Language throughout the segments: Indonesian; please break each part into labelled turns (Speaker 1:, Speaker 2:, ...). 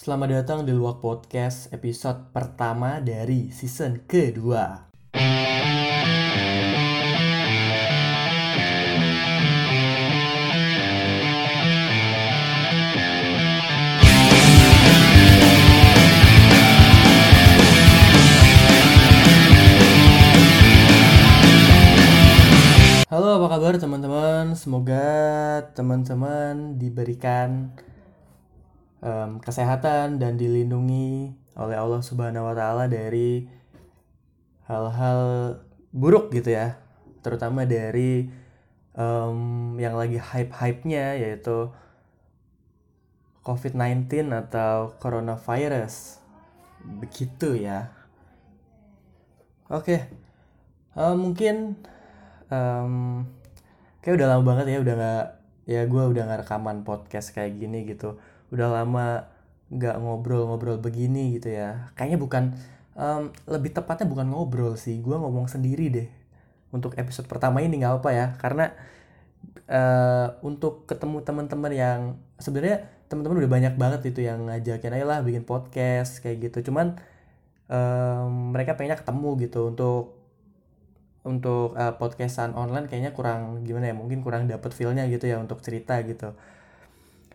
Speaker 1: Selamat datang di Luak Podcast episode pertama dari season kedua. Halo, apa kabar teman-teman? Semoga teman-teman diberikan em, kesehatan dan dilindungi oleh Allah Subhanahu wa taala dari hal-hal buruk gitu ya. Terutama dari em, yang lagi hype-hype-nya yaitu COVID-19 atau coronavirus. Begitu ya. Oke. Eh, mungkin em, kayak udah lama banget ya udah nggak ya gue udah nggak rekaman podcast kayak gini gitu udah lama nggak ngobrol-ngobrol begini gitu ya. Kayaknya bukan em, lebih tepatnya bukan ngobrol sih gue ngomong sendiri deh. Untuk episode pertama ini nggak apa ya karena eh, untuk ketemu teman-teman yang sebenarnya teman-teman udah banyak banget itu yang ngajakin ayo lah bikin podcast kayak gitu. Cuman em, mereka pengennya ketemu gitu untuk untuk eh, podcastan online kayaknya kurang gimana ya mungkin kurang dapet feelnya gitu ya untuk cerita gitu.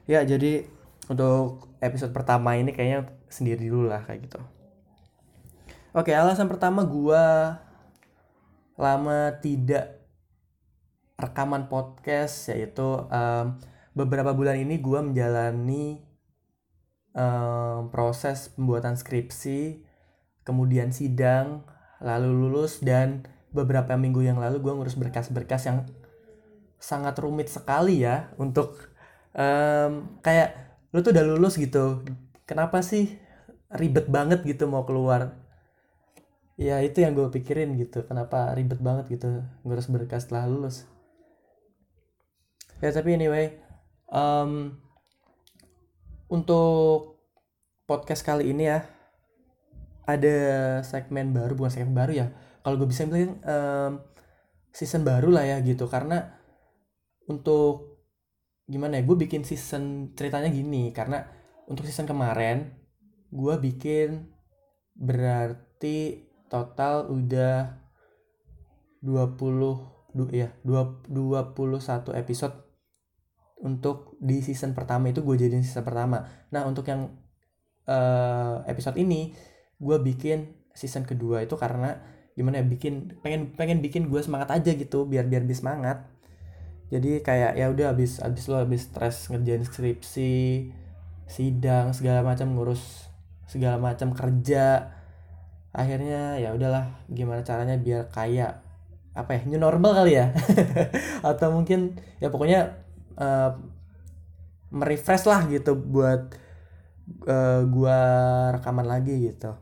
Speaker 1: Ya jadi untuk episode pertama ini kayaknya sendiri dulu lah kayak gitu. Oke alasan pertama gua lama tidak rekaman podcast yaitu em, beberapa bulan ini gua menjalani em, proses pembuatan skripsi kemudian sidang lalu lulus dan beberapa minggu yang lalu gue ngurus berkas-berkas yang sangat rumit sekali ya untuk em, kayak lu tuh udah lulus gitu. Kenapa sih ribet banget gitu mau keluar? Ya itu yang gue pikirin gitu. Kenapa ribet banget gitu? Ngurus berkas setelah lulus. Ya tapi anyway em, untuk podcast kali ini ya ada segmen baru bukan segmen baru ya. Kalau gue bisa bilang em, season baru lah ya gitu. Karena untuk gimana ya gue bikin season ceritanya gini karena untuk season kemarin gue bikin berarti total udah 20 du, ya 2, 21 episode untuk di season pertama itu gue jadiin season pertama. Nah untuk yang eh, episode ini gue bikin season kedua itu karena gimana ya bikin pengen pengen bikin gue semangat aja gitu biar biar bisa semangat jadi kayak ya udah habis habis lo habis stres ngerjain skripsi sidang segala macam ngurus segala macam kerja akhirnya ya udahlah gimana caranya biar kayak apa ya new normal kali ya. Atau mungkin ya pokoknya eh, merefresh lah gitu buat eh, gua rekaman lagi gitu.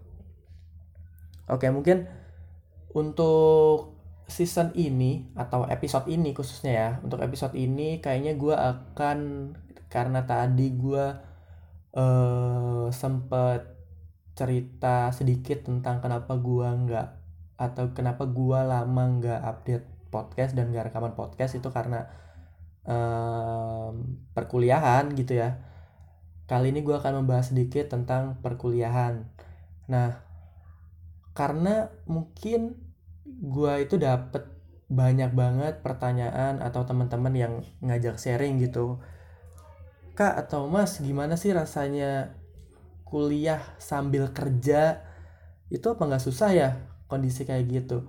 Speaker 1: Oke mungkin untuk season ini atau episode ini khususnya ya untuk episode ini kayaknya gua akan karena tadi gua eh sempet cerita sedikit tentang kenapa gua nggak atau kenapa gua lama nggak update podcast dan nggak rekaman podcast itu karena em, perkuliahan gitu ya. Kali ini gua akan membahas sedikit tentang perkuliahan. Nah karena mungkin gua itu dapet banyak banget pertanyaan atau teman-teman yang ngajak sharing gitu. Kak atau mas gimana sih rasanya kuliah sambil kerja? Itu apa nggak susah ya kondisi kayak gitu?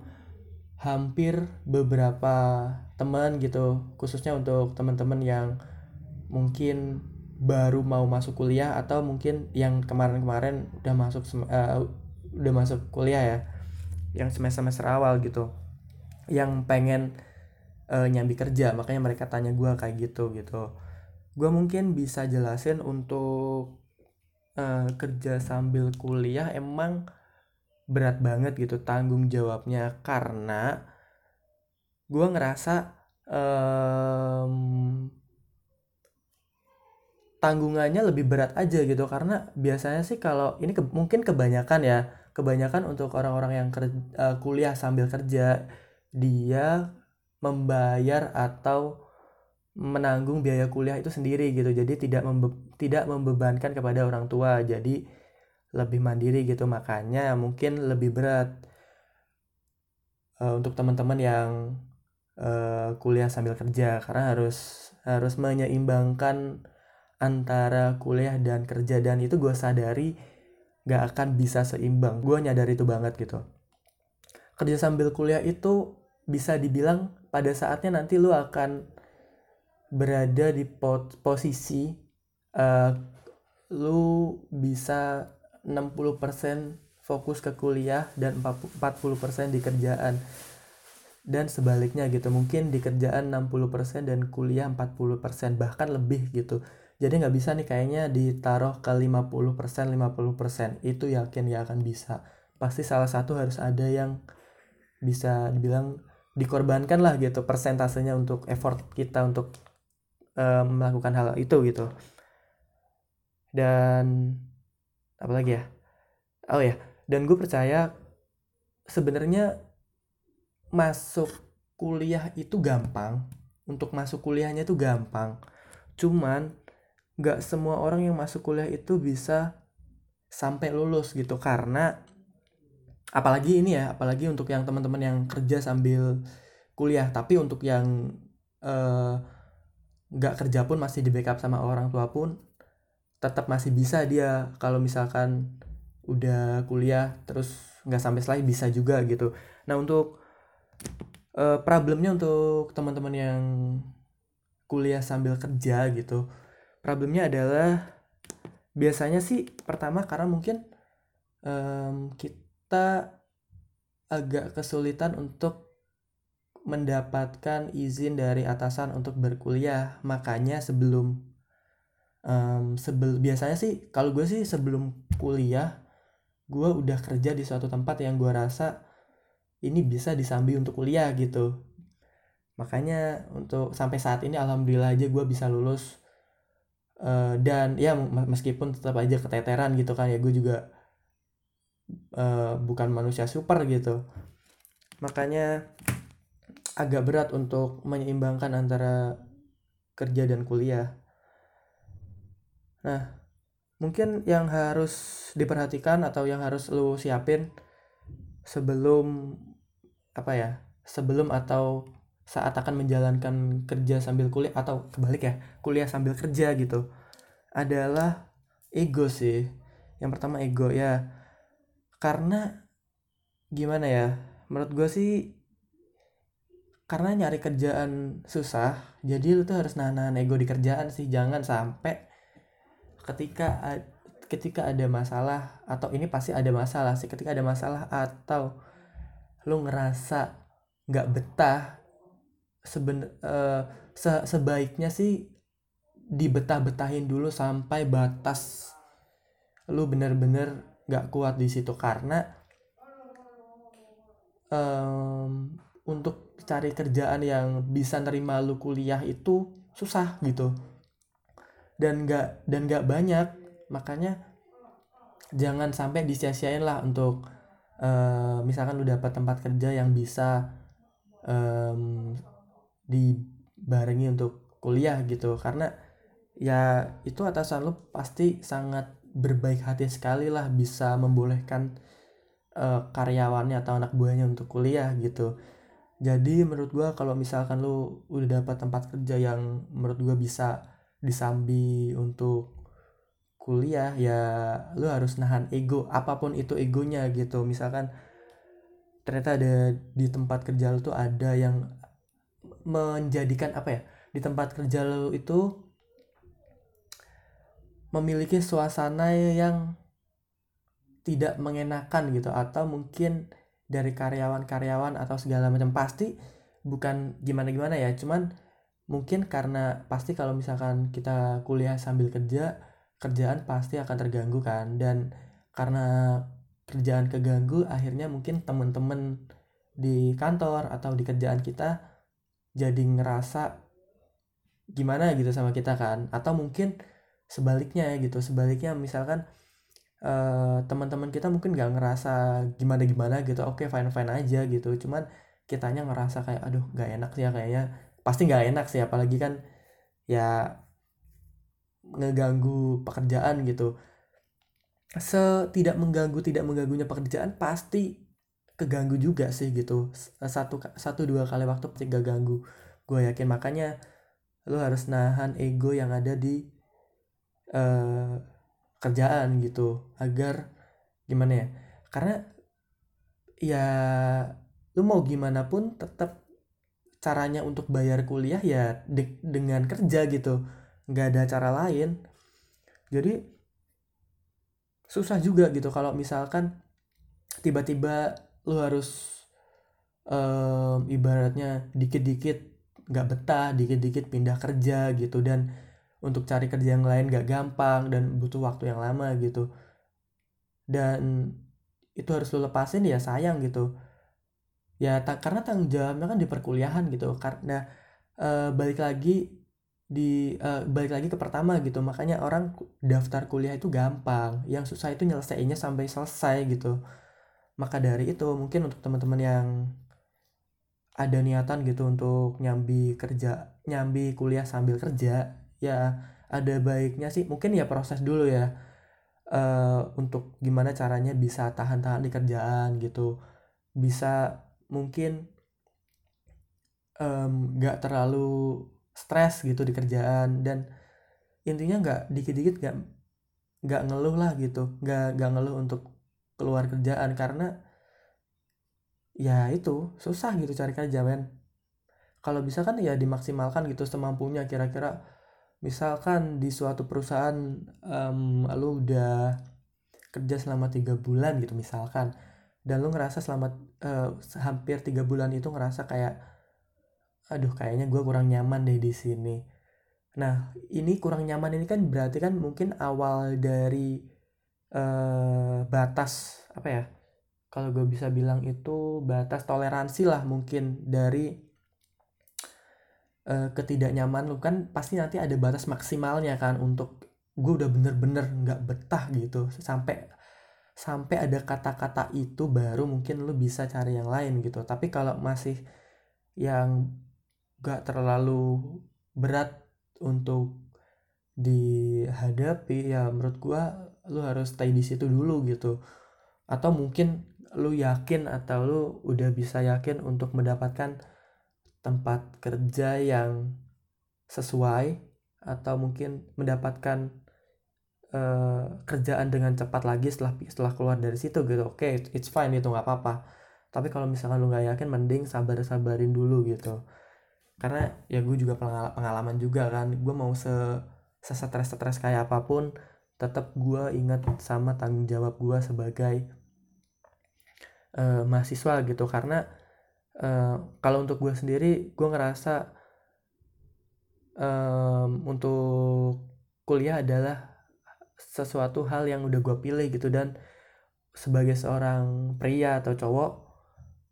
Speaker 1: Hampir beberapa teman gitu khususnya untuk teman-teman yang mungkin baru mau masuk kuliah atau mungkin yang kemarin-kemarin udah masuk eh, udah masuk kuliah ya yang semester-semester awal gitu yang pengen eh, nyambi kerja. Makanya mereka tanya gua kayak gitu gitu. Gua mungkin bisa jelasin untuk eh, kerja sambil kuliah emang berat banget gitu tanggung jawabnya. Karena gua ngerasa em, tanggungannya lebih berat aja gitu. Karena biasanya sih kalau ini ke- mungkin kebanyakan ya kebanyakan untuk orang-orang yang ker- eh, kuliah sambil kerja dia membayar atau menanggung biaya kuliah itu sendiri gitu. Jadi tidak membe- tidak membebankan kepada orang tua. Jadi lebih mandiri gitu. Makanya mungkin lebih berat uh, untuk teman-teman yang uh, kuliah sambil kerja. Karena harus harus menyeimbangkan antara kuliah dan kerja. Dan itu gue sadari gak akan bisa seimbang. Gue nyadar itu banget gitu. Kerja sambil kuliah itu bisa dibilang pada saatnya nanti lu akan berada di posisi uh, lu bisa 60% fokus ke kuliah dan 40% di kerjaan. Dan sebaliknya gitu mungkin di kerjaan 60% dan kuliah 40% bahkan lebih gitu jadi nggak bisa nih kayaknya ditaruh ke 50% 50% itu yakin ya akan bisa. Pasti salah satu harus ada yang bisa dibilang dikorbankan lah gitu persentasenya untuk effort kita untuk um, melakukan hal itu gitu. Dan apa lagi ya? Oh ya dan gue percaya sebenarnya masuk kuliah itu gampang. Untuk masuk kuliahnya itu gampang. Cuman nggak semua orang yang masuk kuliah itu bisa sampai lulus gitu. Karena apalagi ini ya apalagi untuk yang teman-teman yang kerja sambil kuliah. Tapi untuk yang uh, nggak kerja pun masih di backup sama orang tua pun tetap masih bisa dia. Kalau misalkan udah kuliah terus nggak sampai selesai bisa juga gitu. Nah untuk uh, problemnya untuk teman-teman yang kuliah sambil kerja gitu problemnya adalah biasanya sih pertama karena mungkin um, kita agak kesulitan untuk mendapatkan izin dari atasan untuk berkuliah. Makanya sebelum um, sebel biasanya sih kalau gue sih sebelum kuliah gue udah kerja di suatu tempat yang gue rasa ini bisa disambi untuk kuliah gitu. Makanya untuk sampai saat ini alhamdulillah aja gue bisa lulus uh, dan ya meskipun tetap aja keteteran gitu kan ya gue juga uh, bukan manusia super gitu makanya agak berat untuk menyeimbangkan antara kerja dan kuliah. Nah, mungkin yang harus diperhatikan atau yang harus lu siapin sebelum apa ya? Sebelum atau saat akan menjalankan kerja sambil kuliah atau kebalik ya, kuliah sambil kerja gitu. Adalah ego sih. Yang pertama ego ya. Karena gimana ya? Menurut gue sih karena nyari kerjaan susah jadi lu tuh harus nahan ego di kerjaan sih jangan sampai ketika ketika ada masalah atau ini pasti ada masalah sih ketika ada masalah atau lu ngerasa nggak betah seben uh, se sebaiknya sih dibetah-betahin dulu sampai batas lu bener-bener nggak kuat di situ. Karena um, untuk cari kerjaan yang bisa nerima lu kuliah itu susah gitu. Dan nggak dan nggak banyak. Makanya jangan sampai disia-siain lah untuk uh, misalkan lu dapat tempat kerja yang bisa um, dibarengi untuk kuliah gitu. Karena ya itu atasan lu pasti sangat berbaik hati sekali lah bisa membolehkan uh, karyawannya atau anak buahnya untuk kuliah gitu. Jadi menurut gue kalau misalkan lu udah dapat tempat kerja yang menurut gue bisa disambi untuk kuliah ya lu harus nahan ego apa pun itu egonya gitu. Misalkan ternyata ada di tempat kerja lu tuh ada yang menjadikan apa ya di tempat kerja lu itu memiliki suasana yang tidak mengenakan gitu atau mungkin dari karyawan-karyawan atau segala macam. Pasti bukan gimana-gimana ya cuman mungkin karena pasti kalau misalkan kita kuliah sambil kerja kerjaan pasti akan terganggu kan. Dan karena kerjaan keganggu akhirnya mungkin temen-temen di kantor atau di kerjaan kita jadi ngerasa gimana gitu sama kita kan? Atau mungkin sebaliknya gitu sebaliknya misalkan uh, teman-teman kita mungkin gak ngerasa gimana gimana gitu oke okay, fine fine aja gitu. Cuman kitanya ngerasa kayak aduh gak enak sih ya kayaknya. Pasti gak enak sih apalagi kan ya ngeganggu pekerjaan gitu. Setidak mengganggu tidak mengganggunya pekerjaan pasti keganggu juga sih gitu. Satu satu dua kali waktu pasti ganggu. Gue yakin makanya lo harus nahan ego yang ada di uh, kerjaan gitu. Agar gimana ya? Karena ya lu mau gimana pun tetap caranya untuk bayar kuliah ya de dengan kerja gitu. Nggak ada cara lain. Jadi susah juga gitu kalau misalkan tiba-tiba lu harus um, ibaratnya dikit-dikit nggak betah dikit-dikit pindah kerja gitu. Dan untuk cari kerja yang lain gak gampang dan butuh waktu yang lama gitu. Dan itu harus lu lepasin ya sayang gitu. Ya ta karena tanggung jawabnya kan di perkuliahan gitu. Karena uh, balik lagi di uh, balik lagi ke pertama gitu. Makanya orang daftar kuliah itu gampang. Yang susah itu nyelesainya sampai selesai gitu maka dari itu mungkin untuk teman-teman yang ada niatan gitu untuk nyambi kerja nyambi kuliah sambil kerja ya ada baiknya sih mungkin ya proses dulu ya. Uh, untuk gimana caranya bisa tahan-tahan di kerjaan gitu. Bisa mungkin um, gak terlalu stres gitu di kerjaan dan intinya nggak dikit-dikit nggak nggak ngeluh lah gitu. Nggak nggak ngeluh untuk keluar kerjaan karena ya itu susah gitu cari kerja men kalau bisa kan ya dimaksimalkan gitu semampunya kira-kira misalkan di suatu perusahaan um, lu udah kerja selama tiga bulan gitu misalkan dan lu ngerasa selama uh, hampir tiga bulan itu ngerasa kayak aduh kayaknya gue kurang nyaman deh di sini. Nah ini kurang nyaman ini kan berarti kan mungkin awal dari uh, batas apa ya kalau gue bisa bilang itu batas toleransi lah mungkin dari uh, ketidaknyaman lu. Kan pasti nanti ada batas maksimalnya kan untuk gue udah bener-bener nggak -bener betah gitu. Sampai sampai ada kata-kata itu baru mungkin lu bisa cari yang lain gitu. Tapi kalau masih yang gak terlalu berat untuk dihadapi ya menurut gue lu harus stay di situ dulu gitu. Atau mungkin lu yakin atau lu udah bisa yakin untuk mendapatkan tempat kerja yang sesuai atau mungkin mendapatkan uh, kerjaan dengan cepat lagi setelah setelah keluar dari situ gitu. Oke okay, it's fine itu nggak apa-apa. Tapi kalau misalkan lu nggak yakin mending sabar sabarin dulu gitu. Karena ya gue juga pengalaman juga kan. Gue mau se sesetres stres kayak apa pun tetap gue ingat sama tanggung jawab gue sebagai uh, mahasiswa gitu. Karena uh, kalau untuk gue sendiri gue ngerasa um, untuk kuliah adalah sesuatu hal yang udah gue pilih gitu. Dan sebagai seorang pria atau cowok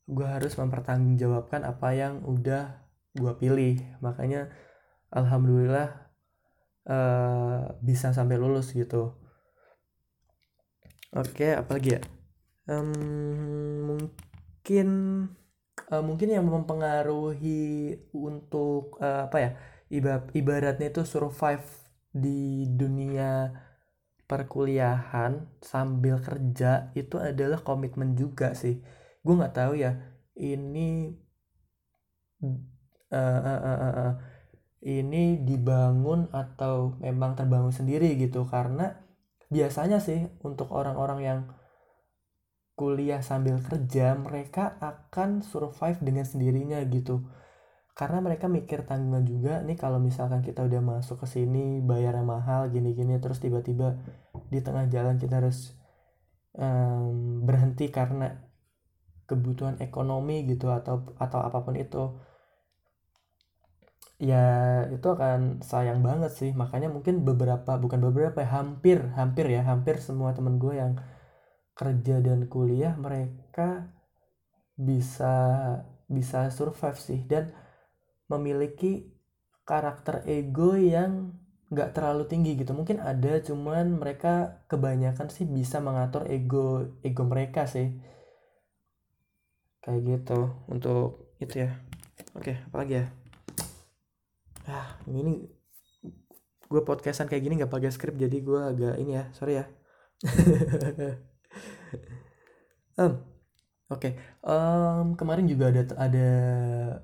Speaker 1: gue harus mempertanggungjawabkan apa yang udah gue pilih. Makanya alhamdulillah uh, bisa sampai lulus gitu. Oke okay, apalagi ya? Um, mungkin uh, mungkin yang mempengaruhi untuk uh, apa ya ibaratnya itu survive di dunia perkuliahan sambil kerja itu adalah komitmen juga sih. Gue nggak tahu ya ini uh, uh, uh, uh, uh, ini dibangun atau memang terbangun sendiri gitu. Karena biasanya sih untuk orang-orang yang kuliah sambil kerja mereka akan survive dengan sendirinya gitu. Karena mereka mikir tanggungan juga nih kalau misalkan kita udah masuk ke sini bayarnya mahal gini-gini terus tiba-tiba di tengah jalan kita harus um, berhenti karena kebutuhan ekonomi gitu atau atau apa pun itu ya itu akan sayang banget sih. Makanya mungkin beberapa bukan beberapa ya, hampir hampir ya hampir semua temen gue yang kerja dan kuliah mereka bisa bisa survive sih. Dan memiliki karakter ego yang nggak terlalu tinggi gitu. Mungkin ada cuman mereka kebanyakan sih bisa mengatur ego ego mereka sih. Kayak gitu untuk itu ya. Oke apalagi ya ah ini gue podcastan kayak gini nggak pakai skrip jadi gue agak ini ya sorry ya. Um, oke. Okay. um, kemarin juga ada ada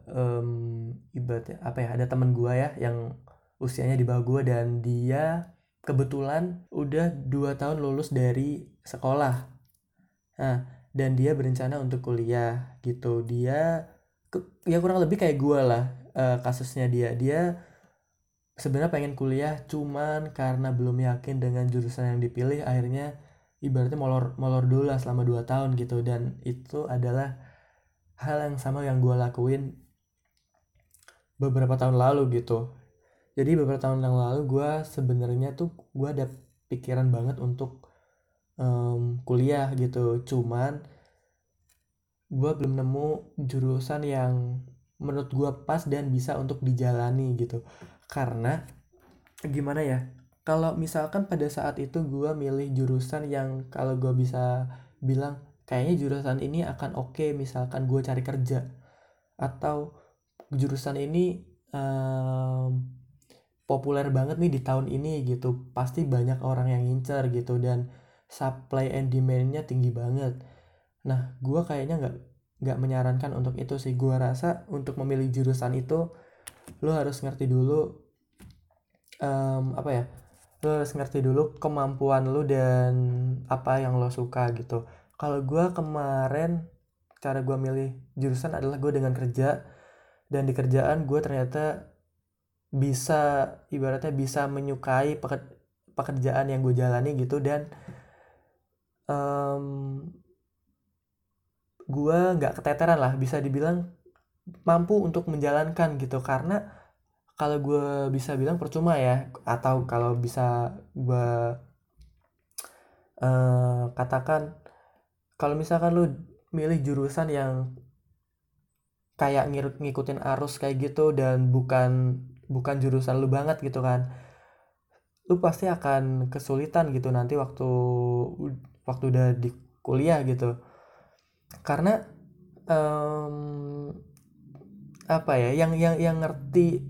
Speaker 1: um, ibaratnya apa ya ada teman gue ya yang usianya di bawah gue dan dia kebetulan udah dua tahun lulus dari sekolah. Nah dan dia berencana untuk kuliah gitu. Dia ya kurang lebih kayak gue lah uh, kasusnya dia. Dia sebenarnya pengen kuliah cuman karena belum yakin dengan jurusan yang dipilih akhirnya ibaratnya molor molor dulu lah selama 2 tahun gitu. Dan itu adalah hal yang sama yang gue lakuin beberapa tahun lalu gitu. Jadi beberapa tahun yang lalu gue sebenarnya tuh gue ada pikiran banget untuk um, kuliah gitu. Cuman gue belum nemu jurusan yang menurut gue pas dan bisa untuk dijalani gitu. Karena gimana ya kalau misalkan pada saat itu gue milih jurusan yang kalau gue bisa bilang kayaknya jurusan ini akan oke okay, misalkan gue cari kerja. Atau jurusan ini um, populer banget nih di tahun ini gitu. Pasti banyak orang yang ngincer gitu dan supply and demandnya tinggi banget. Nah gue kayaknya nggak nggak menyarankan untuk itu sih. Gue rasa untuk memilih jurusan itu lo harus ngerti dulu um, apa ya lo harus ngerti dulu kemampuan lo dan apa yang lo suka gitu. Kalau gue kemarin cara gue milih jurusan adalah gue dengan kerja dan di kerjaan gue ternyata bisa ibaratnya bisa menyukai pekerjaan yang gue jalani gitu dan um, gue nggak keteteran lah bisa dibilang mampu untuk menjalankan gitu. Karena kalau gue bisa bilang percuma ya atau kalau bisa gue uh, katakan kalau misalkan lu milih jurusan yang kayak ngikutin arus kayak gitu dan bukan bukan jurusan lu banget gitu kan lu pasti akan kesulitan gitu nanti waktu waktu udah di kuliah gitu karena um, apa ya yang yang yang ngerti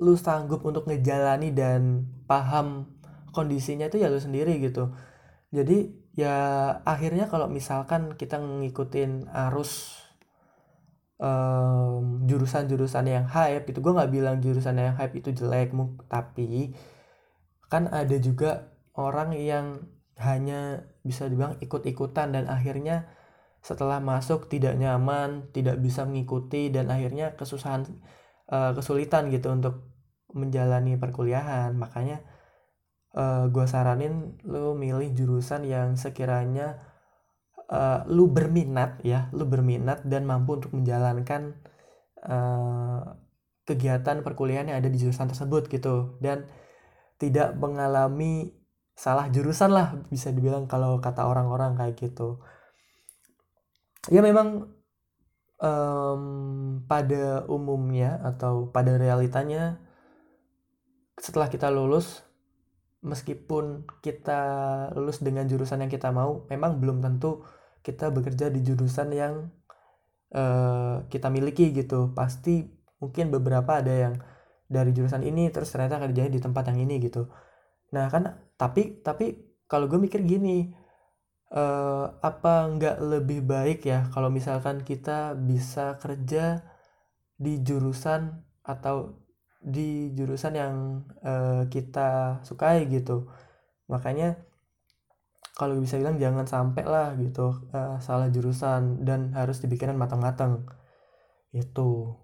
Speaker 1: lu sanggup untuk ngejalani dan paham kondisinya itu ya lu sendiri gitu. Jadi ya akhirnya kalau misalkan kita ngikutin arus um, jurusan-jurusan yang hype itu gue nggak bilang jurusan yang hype itu jelek tapi kan ada juga orang yang hanya bisa dibilang ikut-ikutan dan akhirnya setelah masuk tidak nyaman, tidak bisa mengikuti dan akhirnya kesusahan uh, kesulitan gitu untuk menjalani perkuliahan. Makanya uh, gue saranin lu milih jurusan yang sekiranya uh, lu berminat ya, lu berminat dan mampu untuk menjalankan uh, kegiatan perkuliahan yang ada di jurusan tersebut gitu dan tidak mengalami salah jurusan lah bisa dibilang kalau kata orang-orang kayak gitu ya memang um, pada umumnya atau pada realitanya setelah kita lulus meskipun kita lulus dengan jurusan yang kita mau memang belum tentu kita bekerja di jurusan yang uh, kita miliki gitu. Pasti mungkin beberapa ada yang dari jurusan ini terus ternyata kerjanya di tempat yang ini gitu. Nah kan tapi tapi kalau gue mikir gini uh, apa nggak lebih baik ya kalau misalkan kita bisa kerja di jurusan atau di jurusan yang uh, kita sukai gitu? Makanya kalau bisa bilang jangan sampai lah gitu uh, salah jurusan dan harus dibikinan matang-matang. Itu.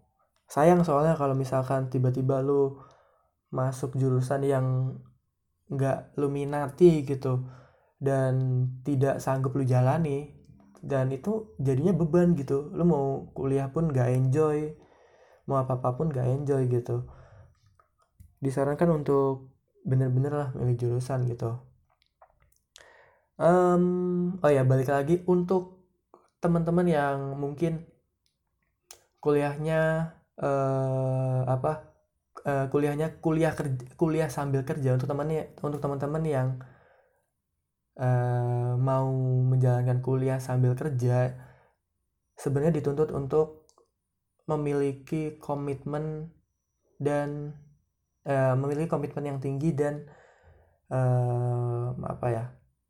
Speaker 1: Sayang soalnya kalau misalkan tiba-tiba lu masuk jurusan yang nggak lu minati gitu dan tidak sanggup lu jalani dan itu jadinya beban gitu. Lu mau kuliah pun gak enjoy mau apa apa pun gak enjoy gitu. Disarankan untuk bener-bener lah milih jurusan gitu. Um, oh ya balik lagi untuk teman-teman yang mungkin kuliahnya uh, apa uh, kuliahnya kuliah kerja, kuliah sambil kerja untuk temannya untuk teman-teman yang uh, mau menjalankan kuliah sambil kerja sebenarnya dituntut untuk memiliki komitmen dan uh, memiliki komitmen yang tinggi dan uh, apa ya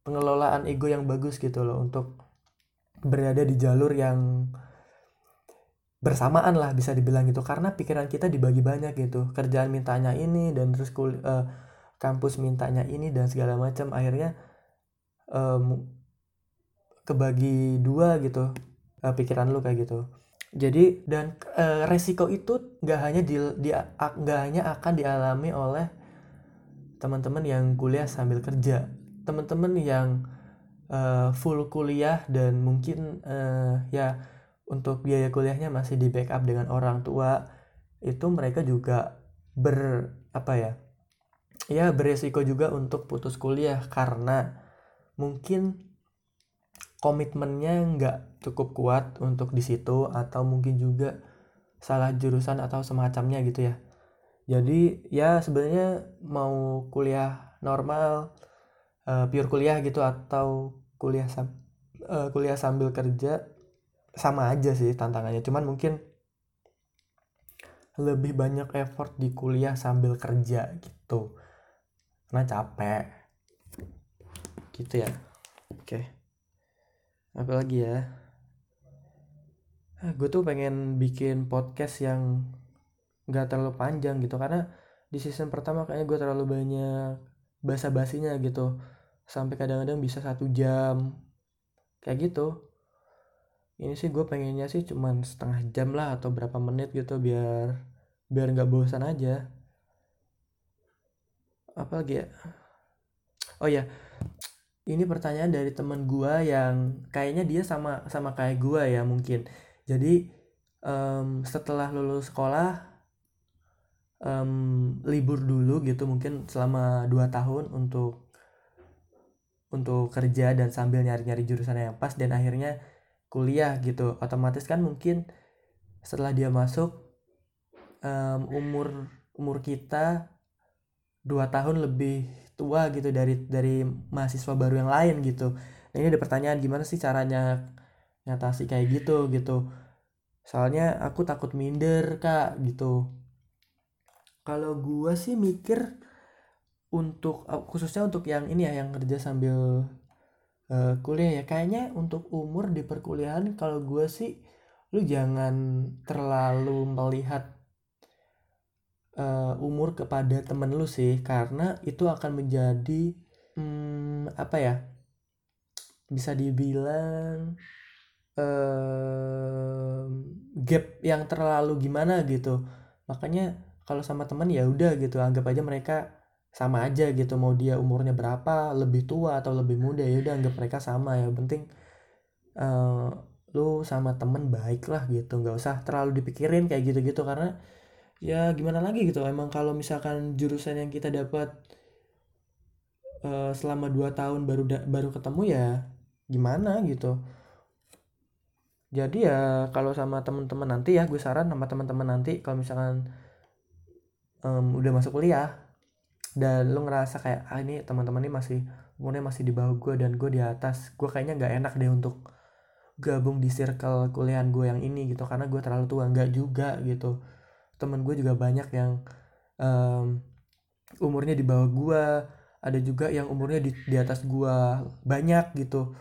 Speaker 1: pengelolaan ego yang bagus gitu loh untuk berada di jalur yang bersamaan lah bisa dibilang gitu. Karena pikiran kita dibagi banyak gitu. Kerjaan mintanya ini dan terus kul uh, kampus mintanya ini dan segala macam. Akhirnya um, kebagi dua gitu uh, pikiran lu kayak gitu. Jadi dan uh, resiko itu nggak hanya di nggak hanya akan dialami oleh teman-teman yang kuliah sambil kerja. Teman-teman yang uh, full kuliah dan mungkin uh, ya untuk biaya kuliahnya masih di backup dengan orang tua itu mereka juga ber apa ya ya beresiko juga untuk putus kuliah karena mungkin komitmennya nggak cukup kuat untuk di situ atau mungkin juga salah jurusan atau semacamnya gitu ya. Jadi ya sebenarnya mau kuliah normal uh, pure kuliah gitu atau kuliah sam uh, kuliah sambil kerja sama aja sih tantangannya. Cuman mungkin lebih banyak effort di kuliah sambil kerja gitu. Karena capek gitu ya. Oke. Okay. apa lagi ya? Ah, gue tuh pengen bikin podcast yang nggak terlalu panjang gitu. Karena di season pertama kayaknya gue terlalu banyak basa basinya gitu. Sampai kadang-kadang bisa satu jam. Kayak gitu. Ini sih gue pengennya sih cuman setengah jam lah atau berapa menit gitu biar biar nggak bosan aja. Apa lagi ya? Oh ya ini pertanyaan dari teman gue yang kayaknya dia sama sama kayak gue ya mungkin. Jadi um, setelah lulus sekolah um, libur dulu gitu mungkin selama 2 tahun untuk untuk kerja dan sambil nyari-nyari jurusan yang pas dan akhirnya kuliah gitu. Otomatis kan mungkin setelah dia masuk um, umur umur kita dua tahun lebih tua gitu dari dari mahasiswa baru yang lain gitu. Nah ini ada pertanyaan gimana sih caranya ngatasi kayak gitu gitu. Soalnya aku takut minder kak gitu. Kalau gua sih mikir untuk uh, khususnya untuk yang ini ya yang kerja sambil uh, kuliah ya. Kayaknya untuk umur di perkuliahan kalau gue sih lu jangan terlalu melihat uh, umur kepada temen lu sih karena itu akan menjadi hmm, apa ya bisa dibilang uh, gap yang terlalu gimana gitu. Makanya kalau sama temen ya udah gitu anggap aja mereka sama aja gitu mau dia umurnya berapa lebih tua atau lebih muda ya udah anggap mereka sama. Ya penting uh, lu sama temen baik lah gitu nggak usah terlalu dipikirin kayak gitu-gitu karena ya gimana lagi gitu. Emang kalau misalkan jurusan yang kita dapat uh, selama 2 tahun baru baru ketemu ya gimana gitu. Jadi ya kalau sama temen-temen nanti ya gue saran sama teman-teman nanti kalau misalkan um, udah masuk kuliah dan lu ngerasa kayak ah ini teman-teman ini masih umurnya masih di bawah gue dan gue di atas gue kayaknya nggak enak deh untuk gabung di circle kuliahan gue yang ini gitu karena gue terlalu tua. Nggak juga gitu temen gue juga banyak yang um, umurnya di bawah gue ada juga yang umurnya di, di atas gue banyak gitu.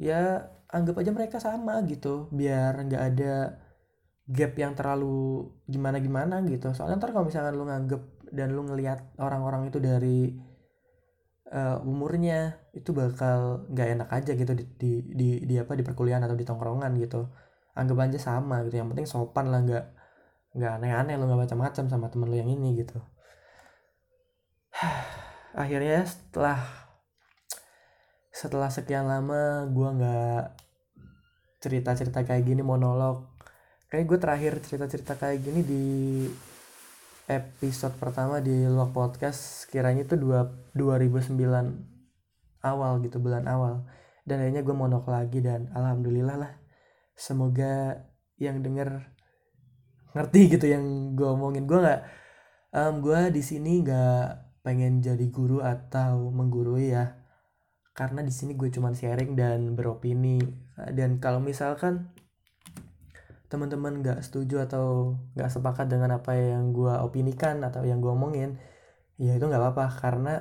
Speaker 1: Ya anggap aja mereka sama gitu biar nggak ada gap yang terlalu gimana gimana gitu. Soalnya ntar kalau misalkan lu nganggep dan lu ngelihat orang-orang itu dari uh, umurnya itu bakal nggak enak aja gitu di, di di di apa di perkuliahan atau di tongkrongan gitu. Anggap aja sama gitu yang penting sopan lah nggak nggak aneh-aneh lu nggak macam-macam sama temen lu yang ini gitu. Akhirnya setelah setelah sekian lama gue nggak cerita-cerita kayak gini monolog. Kayak gue terakhir cerita-cerita kayak gini di episode pertama di Log Podcast kiranya itu dua, 2009 awal gitu bulan awal. Dan akhirnya gue monok lagi dan alhamdulillah lah semoga yang denger ngerti gitu yang gue omongin. Gue nggak um, gue di sini nggak pengen jadi guru atau menggurui ya. Karena di sini gue cuman sharing dan beropini. Dan kalau misalkan teman-teman nggak setuju atau nggak sepakat dengan apa yang gue opinikan atau yang gue omongin ya itu nggak apa-apa. Karena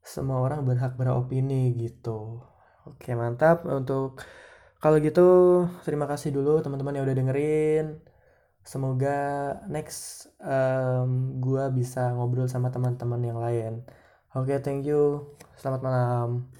Speaker 1: semua orang berhak beropini gitu. Oke mantap. Untuk kalau gitu terima kasih dulu teman-teman yang udah dengerin semoga next um, gue bisa ngobrol sama teman-teman yang lain. Oke thank you. Selamat malam